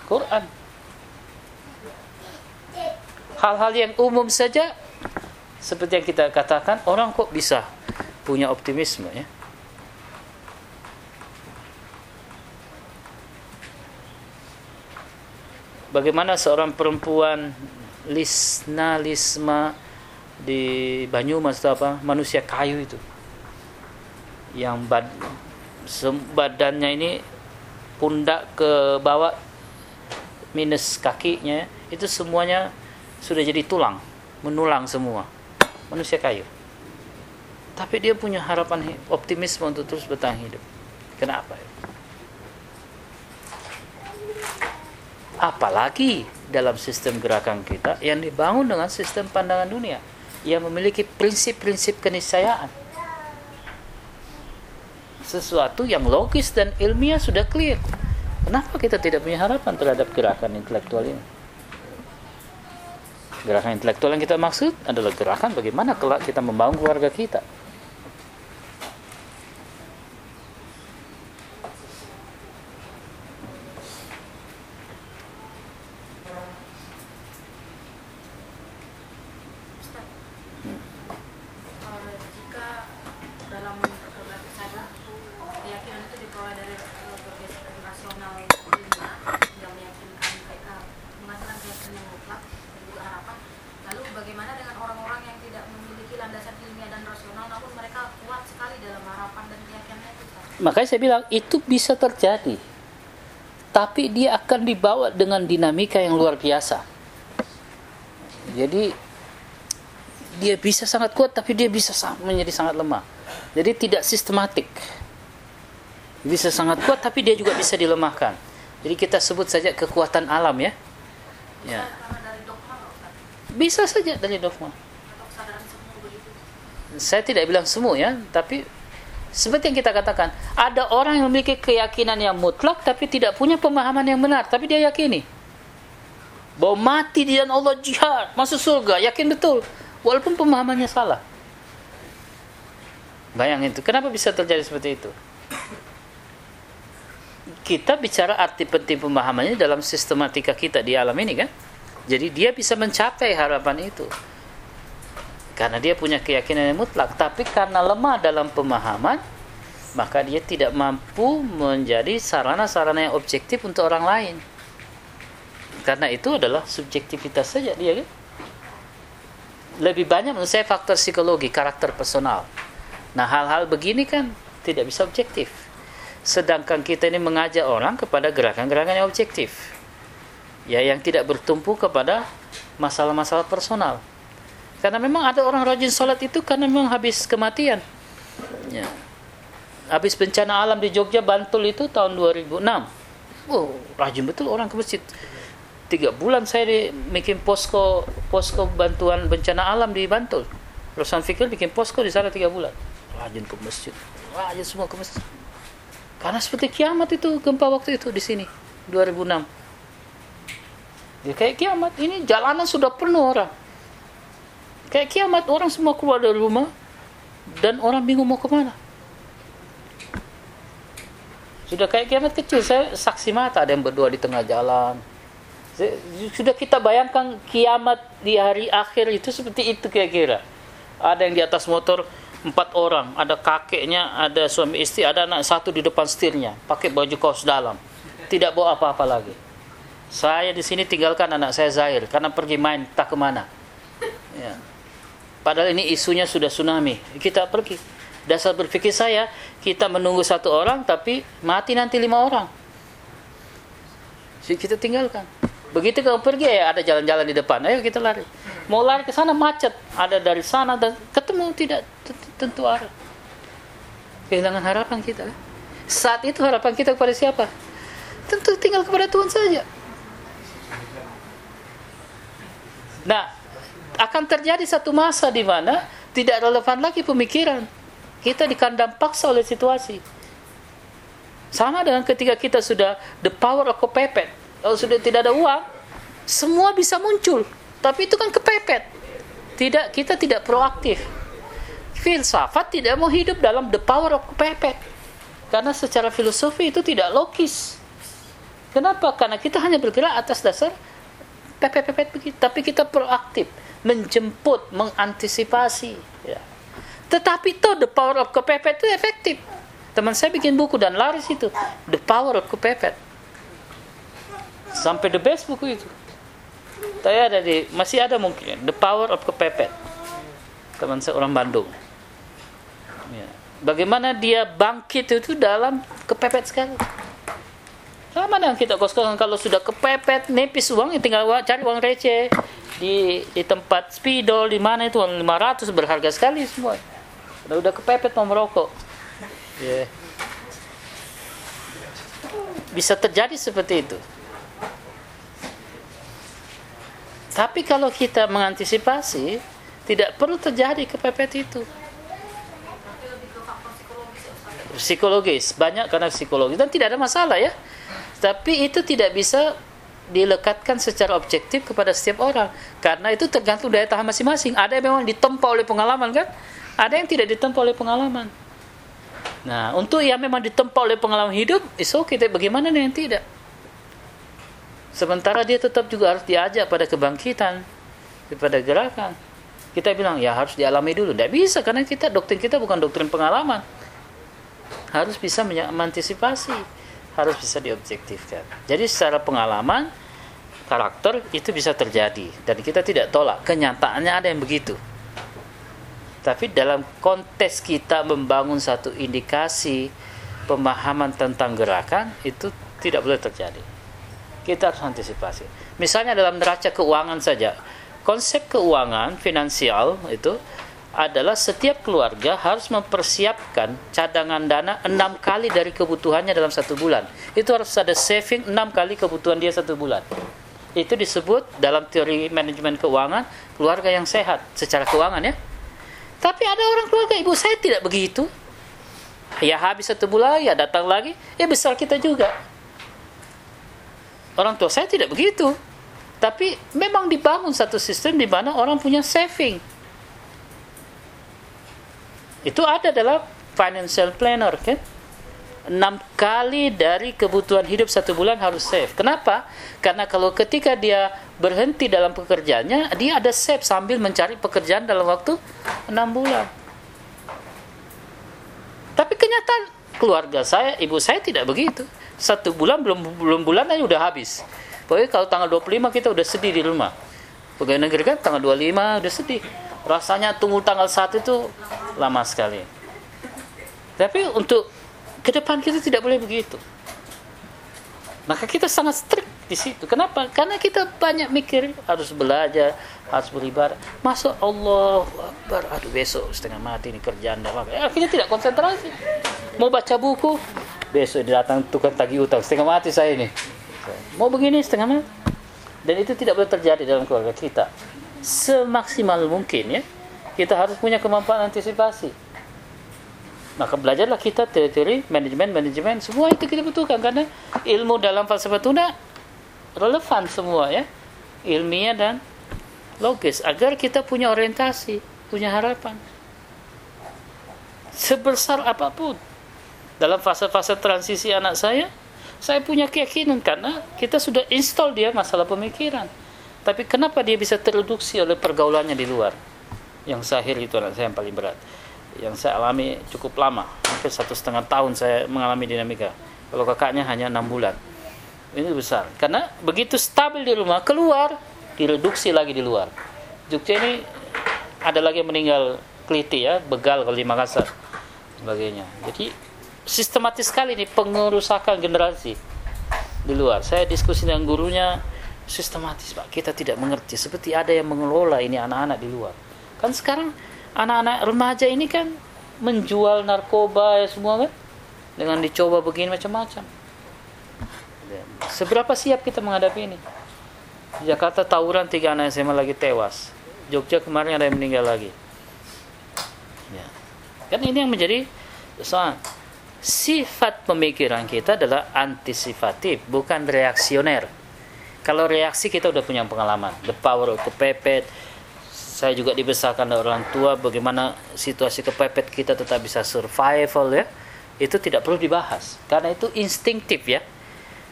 Speaker 1: Quran. Hal-hal yang umum saja seperti yang kita katakan orang kok bisa punya optimisme ya bagaimana seorang perempuan Lisna Lisma di Banyumas atau apa manusia kayu itu? Yang bad, badannya ini pundak ke bawah minus kakinya itu semuanya sudah jadi tulang menulang semua. Manusia kayu. Tapi dia punya harapan optimisme untuk terus bertahan hidup. Kenapa apalagi dalam sistem gerakan kita yang dibangun dengan sistem pandangan dunia yang memiliki prinsip-prinsip keniscayaan. Sesuatu yang logis dan ilmiah sudah clear. Kenapa kita tidak punya harapan terhadap gerakan intelektual ini? Gerakan intelektual yang kita maksud adalah gerakan bagaimana kelak kita membangun keluarga kita. Makanya saya bilang itu bisa terjadi. Tapi dia akan dibawa dengan dinamika yang luar biasa. Jadi dia bisa sangat kuat tapi dia bisa menjadi sangat lemah. Jadi tidak sistematik. Bisa sangat kuat tapi dia juga bisa dilemahkan. Jadi kita sebut saja kekuatan alam ya. Ya. Bisa saja dari dogma. Saya tidak bilang semua ya, tapi seperti yang kita katakan, ada orang yang memiliki keyakinan yang mutlak tapi tidak punya pemahaman yang benar, tapi dia yakini bahwa mati di jalan Allah jihad, masuk surga, yakin betul, walaupun pemahamannya salah. Bayangin itu, kenapa bisa terjadi seperti itu? Kita bicara arti penting pemahamannya dalam sistematika kita di alam ini kan. Jadi dia bisa mencapai harapan itu karena dia punya keyakinan yang mutlak tapi karena lemah dalam pemahaman maka dia tidak mampu menjadi sarana-sarana yang objektif untuk orang lain Karena itu adalah subjektivitas saja dia kan. Lebih banyak menurut saya faktor psikologi, karakter personal. Nah, hal-hal begini kan tidak bisa objektif. Sedangkan kita ini mengajak orang kepada gerakan-gerakan yang objektif. Ya, yang tidak bertumpu kepada masalah-masalah personal. Karena memang ada orang rajin sholat itu karena memang habis kematian. Ya. Habis bencana alam di Jogja, Bantul itu tahun 2006. Oh, rajin betul orang ke masjid. Tiga bulan saya di, bikin posko posko bantuan bencana alam di Bantul. Rosan Fikir bikin posko di sana tiga bulan. Rajin ke masjid. Rajin semua ke masjid. Karena seperti kiamat itu gempa waktu itu di sini 2006. Ya, kayak kiamat ini jalanan sudah penuh orang. Kayak kiamat orang semua keluar dari rumah dan orang bingung mau ke mana. Sudah kayak kiamat kecil, saya saksi mata ada yang berdoa di tengah jalan. Sudah kita bayangkan kiamat di hari akhir itu seperti itu kira-kira. Ada yang di atas motor empat orang, ada kakeknya, ada suami istri, ada anak satu di depan setirnya, pakai baju kaos dalam, tidak bawa apa-apa lagi. Saya di sini tinggalkan anak saya Zahir karena pergi main tak ke mana. Ya. Padahal ini isunya sudah tsunami. Kita pergi. Dasar berpikir saya, kita menunggu satu orang tapi mati nanti lima orang. Jadi kita tinggalkan. Begitu kalau pergi ya ada jalan-jalan di depan, ayo kita lari. Mau lari ke sana macet, ada dari sana dan ketemu tidak tentu arah. Kehilangan harapan kita. Saat itu harapan kita kepada siapa? Tentu tinggal kepada Tuhan saja. Nah, akan terjadi satu masa di mana tidak relevan lagi pemikiran. Kita dikandang paksa oleh situasi. Sama dengan ketika kita sudah the power of kepepet. Kalau sudah tidak ada uang, semua bisa muncul. Tapi itu kan kepepet. Tidak, kita tidak proaktif. Filsafat tidak mau hidup dalam the power of kepepet. Karena secara filosofi itu tidak logis. Kenapa? Karena kita hanya bergerak atas dasar pepet-pepet begitu. Tapi kita proaktif, menjemput, mengantisipasi. Ya. Tetapi itu the power of kepepet itu efektif. Teman saya bikin buku dan laris itu. The power of kepepet. Sampai the best buku itu. Saya ada di, masih ada mungkin. The power of kepepet. Teman saya orang Bandung. Ya. Bagaimana dia bangkit itu dalam kepepet sekali. Sama dengan kita kos-kosan kalau sudah kepepet, nipis uang, ya tinggal cari uang receh di di tempat spidol di mana itu uang 500 berharga sekali semua. Udah udah kepepet mau merokok. Yeah. Bisa terjadi seperti itu. Tapi kalau kita mengantisipasi, tidak perlu terjadi kepepet itu. Psikologis, banyak karena psikologis dan tidak ada masalah ya. Tapi itu tidak bisa dilekatkan secara objektif kepada setiap orang karena itu tergantung daya tahan masing-masing. Ada yang memang ditempa oleh pengalaman kan? Ada yang tidak ditempa oleh pengalaman. Nah, untuk yang memang ditempa oleh pengalaman hidup, iso kita bagaimana yang tidak? Sementara dia tetap juga harus diajak pada kebangkitan, kepada gerakan. Kita bilang ya harus dialami dulu. Tidak bisa karena kita doktrin kita bukan doktrin pengalaman. Harus bisa mengantisipasi harus bisa diobjektifkan. Jadi secara pengalaman karakter itu bisa terjadi dan kita tidak tolak. Kenyataannya ada yang begitu. Tapi dalam konteks kita membangun satu indikasi pemahaman tentang gerakan itu tidak boleh terjadi. Kita harus antisipasi. Misalnya dalam neraca keuangan saja. Konsep keuangan finansial itu adalah setiap keluarga harus mempersiapkan cadangan dana enam kali dari kebutuhannya dalam satu bulan. Itu harus ada saving enam kali kebutuhan dia satu bulan. Itu disebut dalam teori manajemen keuangan keluarga yang sehat secara keuangan ya. Tapi ada orang keluarga ibu saya tidak begitu. Ya habis satu bulan ya datang lagi, ya besar kita juga. Orang tua saya tidak begitu. Tapi memang dibangun satu sistem di mana orang punya saving itu ada dalam financial planner kan enam kali dari kebutuhan hidup satu bulan harus save. Kenapa? Karena kalau ketika dia berhenti dalam pekerjaannya, dia ada save sambil mencari pekerjaan dalam waktu enam bulan. Tapi kenyataan keluarga saya, ibu saya tidak begitu. Satu bulan belum belum bulan aja udah habis. Pokoknya kalau tanggal 25 kita udah sedih di rumah. Pegawai negeri kan tanggal 25 udah sedih. Rasanya tunggu tanggal 1 itu lama sekali. Tapi untuk ke depan kita tidak boleh begitu. Maka kita sangat strict di situ. Kenapa? Karena kita banyak mikir, harus belajar, harus beribadah. Masuk Allah Akbar, aduh besok setengah mati ini kerjaan dan apa. Ya, kita tidak konsentrasi. Mau baca buku, besok datang tukang tagih utang, setengah mati saya ini. Mau begini setengah mati. Dan itu tidak boleh terjadi dalam keluarga kita. Semaksimal mungkin ya. Kita harus punya kemampuan antisipasi maka belajarlah kita teori manajemen manajemen semua itu kita butuhkan karena ilmu dalam falsafah tuna relevan semua ya ilmiah dan logis. Agar kita punya orientasi punya harapan. Sebesar apa pun. Dalam fase-fase transisi anak saya saya punya keyakinan karena kita sudah install dia masalah pemikiran. Tapi kenapa dia bisa tereduksi oleh pergaulannya di luar? Yang sahir itu anak saya yang paling berat. Yang saya alami cukup lama. Hampir satu setengah tahun saya mengalami dinamika. Kalau kakaknya hanya enam bulan. Ini besar. Karena begitu stabil di rumah keluar direduksi lagi di luar. Jogja ini ada lagi yang meninggal keliti ya begal kalau di Makassar sebagainya. Jadi sistematis sekali ini pengerusakan generasi di luar. Saya diskusi dengan gurunya sistematis pak. Kita tidak mengerti. Seperti ada yang mengelola ini anak-anak di luar. Kan sekarang anak-anak remaja ini kan menjual narkoba ya semua kan dengan dicoba begini macam-macam. Seberapa siap kita menghadapi ini Jakarta tawuran tiga anak SMA lagi tewas. Jogja kemarin ada yang meninggal lagi. Ya. kan ini yang menjadi soal. Sifat pemikiran kita adalah antisipatif bukan reaksioner. Kalau reaksi kita udah punya pengalaman. The power of kepepet saya juga dibesarkan oleh orang tua bagaimana situasi kepepet kita tetap bisa survival ya. Itu tidak perlu dibahas. Karena itu instinktif ya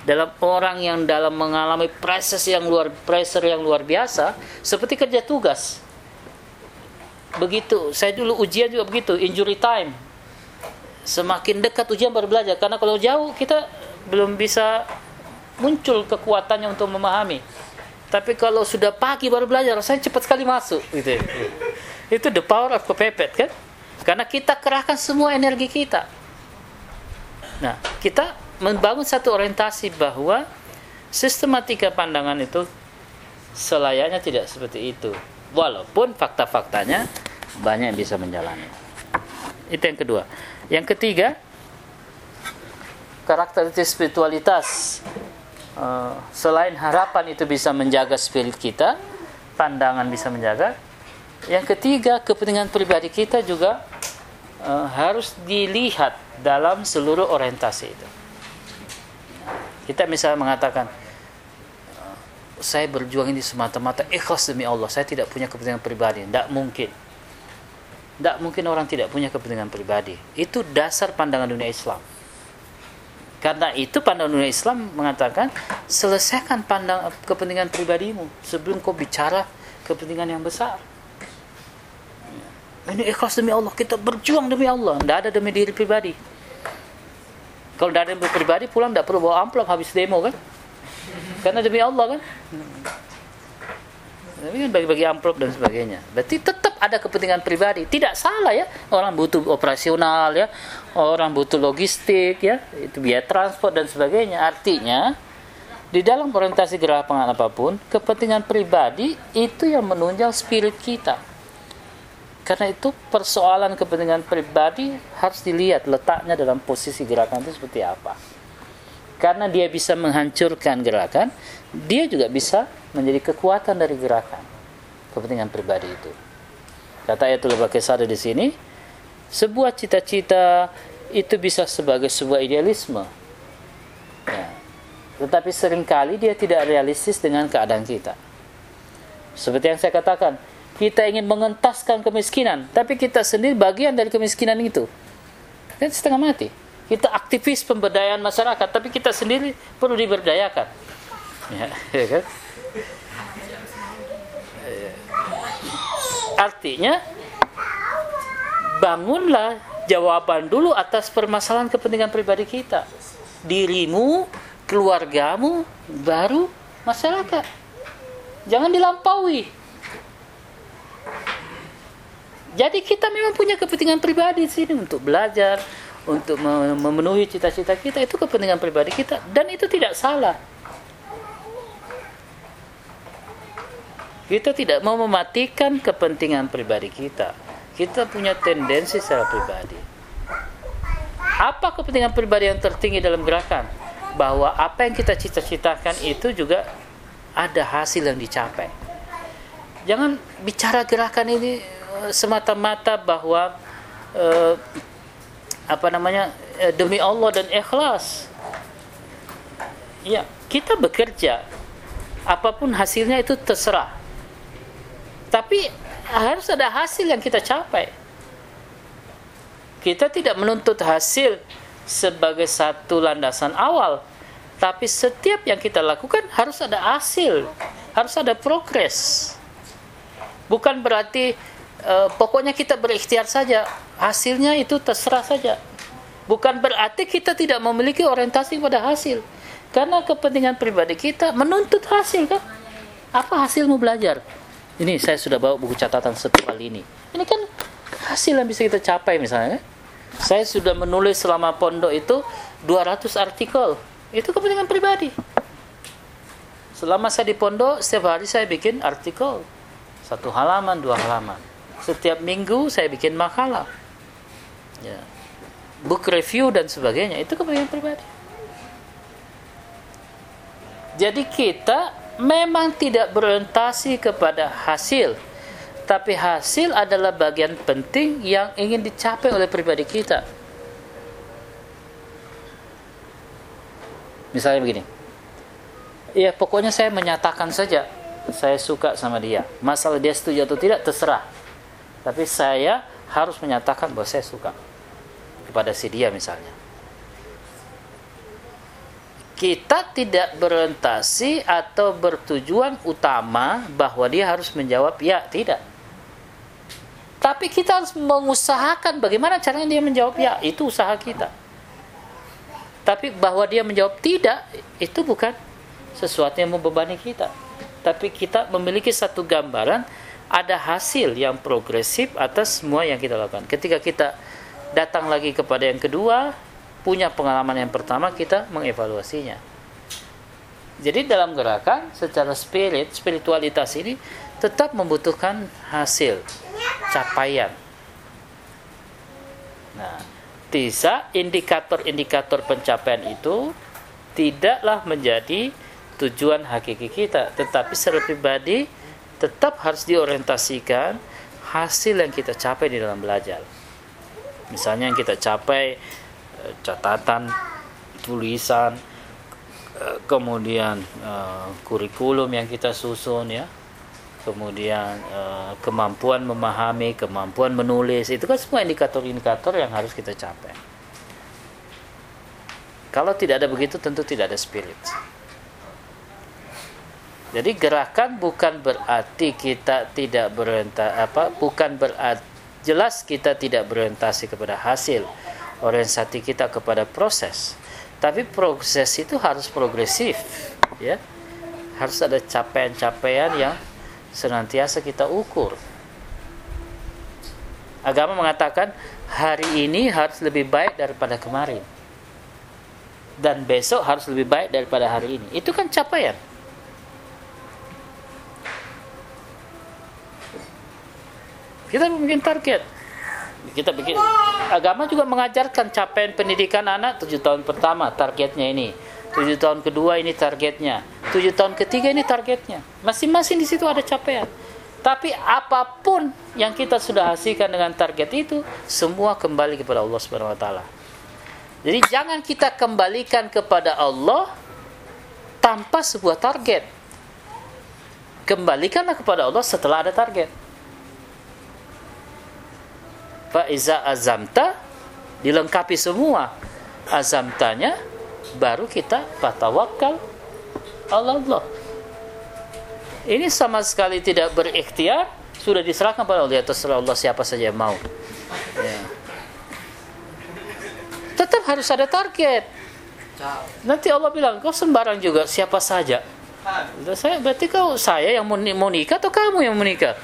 Speaker 1: dalam orang yang dalam mengalami pressure yang luar pressure yang luar biasa seperti kerja tugas begitu saya dulu ujian juga begitu injury time semakin dekat ujian baru belajar karena kalau jauh kita belum bisa muncul kekuatannya untuk memahami tapi kalau sudah pagi baru belajar, rasanya cepat sekali masuk. Gitu. Itu the power of kepepet kan? Karena kita kerahkan semua energi kita. Nah, kita membangun satu orientasi bahwa sistematika pandangan itu selayaknya tidak seperti itu. Walaupun fakta-faktanya banyak yang bisa menjalani. Itu yang kedua. Yang ketiga, karakteristik spiritualitas uh, selain harapan itu bisa menjaga spirit kita, pandangan bisa menjaga. Yang ketiga, kepentingan pribadi kita juga uh, harus dilihat dalam seluruh orientasi itu. Kita misalnya mengatakan, saya berjuang ini semata-mata ikhlas demi Allah. Saya tidak punya kepentingan pribadi. Tidak mungkin. Tidak mungkin orang tidak punya kepentingan pribadi. Itu dasar pandangan dunia Islam. Karena itu pandangan dunia Islam mengatakan selesaikan pandang kepentingan pribadimu sebelum kau bicara kepentingan yang besar. Ini ikhlas demi Allah, kita berjuang demi Allah, tidak ada demi diri pribadi. Kalau demi pribadi pulang tidak perlu bawa amplop habis demo kan? Karena demi Allah kan? Tapi kan bagi-bagi amplop dan sebagainya. Berarti tetap ada kepentingan pribadi. Tidak salah ya. Orang butuh operasional ya. Orang butuh logistik ya. Itu biaya transport dan sebagainya. Artinya di dalam orientasi gerakan apa pun, kepentingan pribadi itu yang menunjang spirit kita. Karena itu persoalan kepentingan pribadi harus dilihat letaknya dalam posisi gerakan itu seperti apa. Karena dia bisa menghancurkan gerakan, dia juga bisa menjadi kekuatan dari gerakan kepentingan pribadi itu. Kata Ayatul Bakesada di sini, sebuah cita-cita itu bisa sebagai sebuah idealisme. Ya. Tetapi sering kali dia tidak realistis dengan keadaan kita. Seperti yang saya katakan, kita ingin mengentaskan kemiskinan, tapi kita sendiri bagian dari kemiskinan itu. Kan setengah mati. Kita aktivis pemberdayaan masyarakat, tapi kita sendiri perlu diberdayakan. Ya, ya kan? Artinya bangunlah jawaban dulu atas permasalahan kepentingan pribadi kita. Dirimu, keluargamu, baru masyarakat. Jangan dilampaui. Jadi kita memang punya kepentingan pribadi di sini untuk belajar, untuk memenuhi cita-cita kita itu kepentingan pribadi kita dan itu tidak salah. Kita tidak mau mematikan kepentingan pribadi kita. Kita punya tendensi secara pribadi. Apa kepentingan pribadi yang tertinggi dalam gerakan? Bahwa apa yang kita cita-citakan itu juga ada hasil yang dicapai. Jangan bicara gerakan ini semata-mata bahwa uh, apa namanya uh, demi Allah dan ikhlas. Ya, kita bekerja apa pun hasilnya itu terserah. Tapi harus ada hasil yang kita capai. Kita tidak menuntut hasil sebagai satu landasan awal, tapi setiap yang kita lakukan harus ada hasil, harus ada progres. Bukan berarti uh, pokoknya kita berikhtiar saja. Hasilnya itu terserah saja. Bukan berarti kita tidak memiliki orientasi pada hasil. Karena kepentingan pribadi kita menuntut hasil kan? Apa hasilmu belajar? Ini saya sudah bawa buku catatan satu ini. Ini kan hasil yang bisa kita capai misalnya saya sudah menulis selama pondok itu 200 artikel. Itu kepentingan pribadi. Selama saya di pondok setiap hari saya bikin artikel. Satu halaman dua halaman setiap minggu saya bikin makalah. Ya. book review dan sebagainya itu kepentingan pribadi. Jadi kita memang tidak berorientasi kepada hasil tapi hasil adalah bagian penting yang ingin dicapai oleh pribadi kita. Misalnya begini. Ya pokoknya saya menyatakan saja saya suka sama dia. Masalah dia setuju atau tidak terserah tapi saya harus menyatakan bahwa saya suka kepada si dia misalnya. Kita tidak berorientasi atau bertujuan utama bahwa dia harus menjawab ya, tidak. Tapi kita harus mengusahakan bagaimana caranya dia menjawab ya, itu usaha kita. Tapi bahwa dia menjawab tidak, itu bukan sesuatu yang membebani kita. Tapi kita memiliki satu gambaran ada hasil yang progresif atas semua yang kita lakukan. Ketika kita datang lagi kepada yang kedua, punya pengalaman yang pertama, kita mengevaluasinya. Jadi dalam gerakan secara spirit, spiritualitas ini tetap membutuhkan hasil, capaian. Nah, bisa indikator-indikator pencapaian itu tidaklah menjadi tujuan hakiki kita, tetapi secara pribadi tetap harus diorientasikan hasil yang kita capai di dalam belajar. Misalnya yang kita capai eh, catatan, tulisan, eh, kemudian eh, kurikulum yang kita susun ya, kemudian kemampuan memahami, kemampuan menulis, itu kan semua indikator-indikator yang harus kita capai. Kalau tidak ada begitu tentu tidak ada spirit. Jadi gerakan bukan berarti kita tidak berorientasi apa bukan berarti jelas kita tidak berorientasi kepada hasil orientasi kita kepada proses. Tapi proses itu harus progresif ya. Harus ada capaian-capaian yang senantiasa kita ukur. Agama mengatakan hari ini harus lebih baik daripada kemarin. Dan besok harus lebih baik daripada hari ini. Itu kan capaian Kita bikin target. Kita bikin agama juga mengajarkan capaian pendidikan anak tujuh tahun pertama targetnya ini. Tujuh tahun kedua ini targetnya. Tujuh tahun ketiga ini targetnya. Masing-masing di situ ada capaian. Tapi apa pun yang kita sudah hasilkan dengan target itu semua kembali kepada Allah Subhanahu wa taala. Jadi jangan kita kembalikan kepada Allah tanpa sebuah target. Kembalikanlah kepada Allah setelah ada target fa iza azamta dilengkapi semua azamtanya baru kita fatawakal Allah Allah ini sama sekali tidak berikhtiar sudah diserahkan pada Allah terserah Allah siapa saja yang mau ya. tetap harus ada target nanti Allah bilang kau sembarang juga siapa saja saya berarti kau saya yang mau nikah atau kamu yang mau nikah?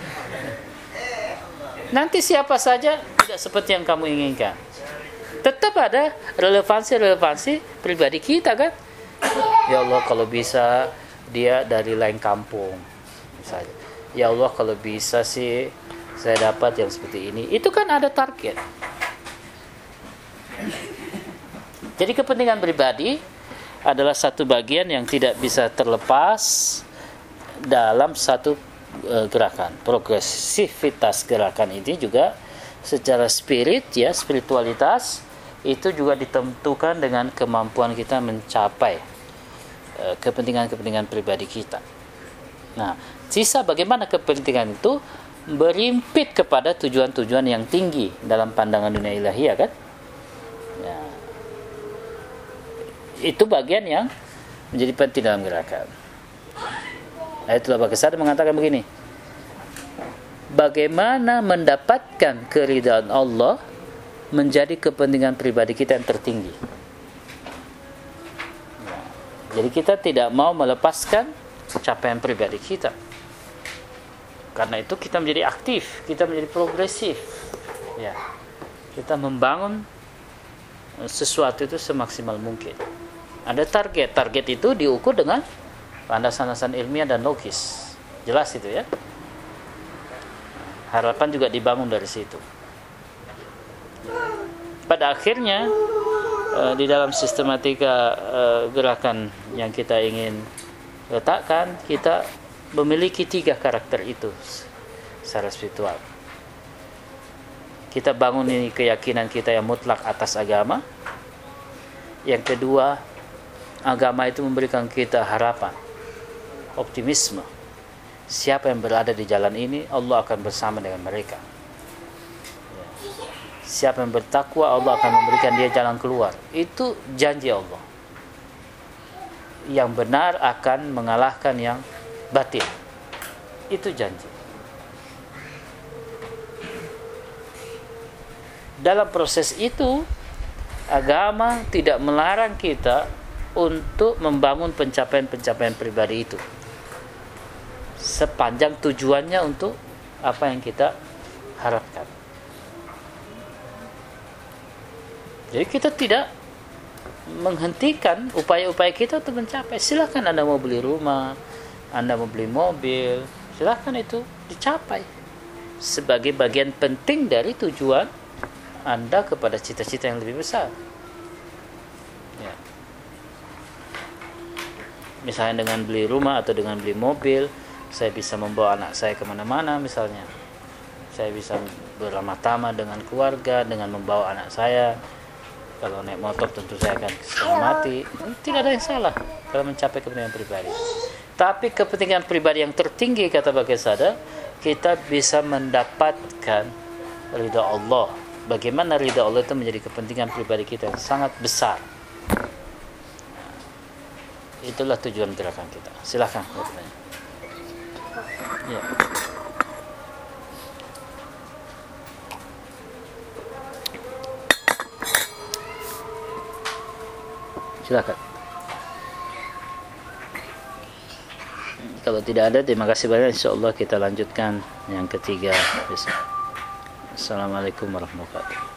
Speaker 1: Nanti siapa saja tidak seperti yang kamu inginkan. Tetap ada relevansi-relevansi pribadi kita kan? Ya Allah kalau bisa dia dari lain kampung misalnya. Ya Allah kalau bisa sih saya dapat yang seperti ini. Itu kan ada target. Jadi kepentingan pribadi adalah satu bagian yang tidak bisa terlepas dalam satu e, gerakan. Progresivitas gerakan ini juga secara spirit ya, spiritualitas itu juga ditentukan dengan kemampuan kita mencapai e, kepentingan-kepentingan pribadi kita. Nah, sisa bagaimana kepentingan itu berimpit kepada tujuan-tujuan yang tinggi dalam pandangan dunia ilahiyah kan? itu bagian yang menjadi penting dalam gerakan. Ayatullah Bakasar mengatakan begini. Bagaimana mendapatkan keridhaan Allah menjadi kepentingan pribadi kita yang tertinggi. Jadi kita tidak mau melepaskan capaian pribadi kita. Karena itu kita menjadi aktif, kita menjadi progresif. Ya. Kita membangun sesuatu itu semaksimal mungkin. Ada target. Target itu diukur dengan landasan-landasan ilmiah dan logis. Jelas itu ya. Harapan juga dibangun dari situ. Pada akhirnya eh, di dalam sistematika eh, gerakan yang kita ingin letakkan, kita memiliki tiga karakter itu secara spiritual. Kita bangun ini keyakinan kita yang mutlak atas agama. Yang kedua, agama itu memberikan kita harapan, optimisme. Siapa yang berada di jalan ini, Allah akan bersama dengan mereka. Siapa yang bertakwa, Allah akan memberikan dia jalan keluar. Itu janji Allah. Yang benar akan mengalahkan yang batil. Itu janji. Dalam proses itu, agama tidak melarang kita untuk membangun pencapaian-pencapaian pribadi itu sepanjang tujuannya untuk apa yang kita harapkan. Jadi kita tidak menghentikan upaya-upaya kita untuk mencapai. Silahkan Anda mau beli rumah, Anda mau beli mobil, silahkan itu dicapai sebagai bagian penting dari tujuan Anda kepada cita-cita yang lebih besar. misalnya dengan beli rumah atau dengan beli mobil saya bisa membawa anak saya ke mana-mana misalnya. Saya bisa beramah-tamah dengan keluarga dengan membawa anak saya. Kalau naik motor tentu saya akan mati tidak ada yang salah kalau mencapai kepentingan pribadi. Tapi kepentingan pribadi yang tertinggi kata Sada kita bisa mendapatkan ridha Allah. Bagaimana ridha Allah itu menjadi kepentingan pribadi kita yang sangat besar. Itulah tujuan gerakan kita. Silahkan bertanya ya. silakan. Kalau tidak ada terima kasih banyak. Insyaallah kita lanjutkan yang ketiga Assalamualaikum warahmatullahi wabarakatuh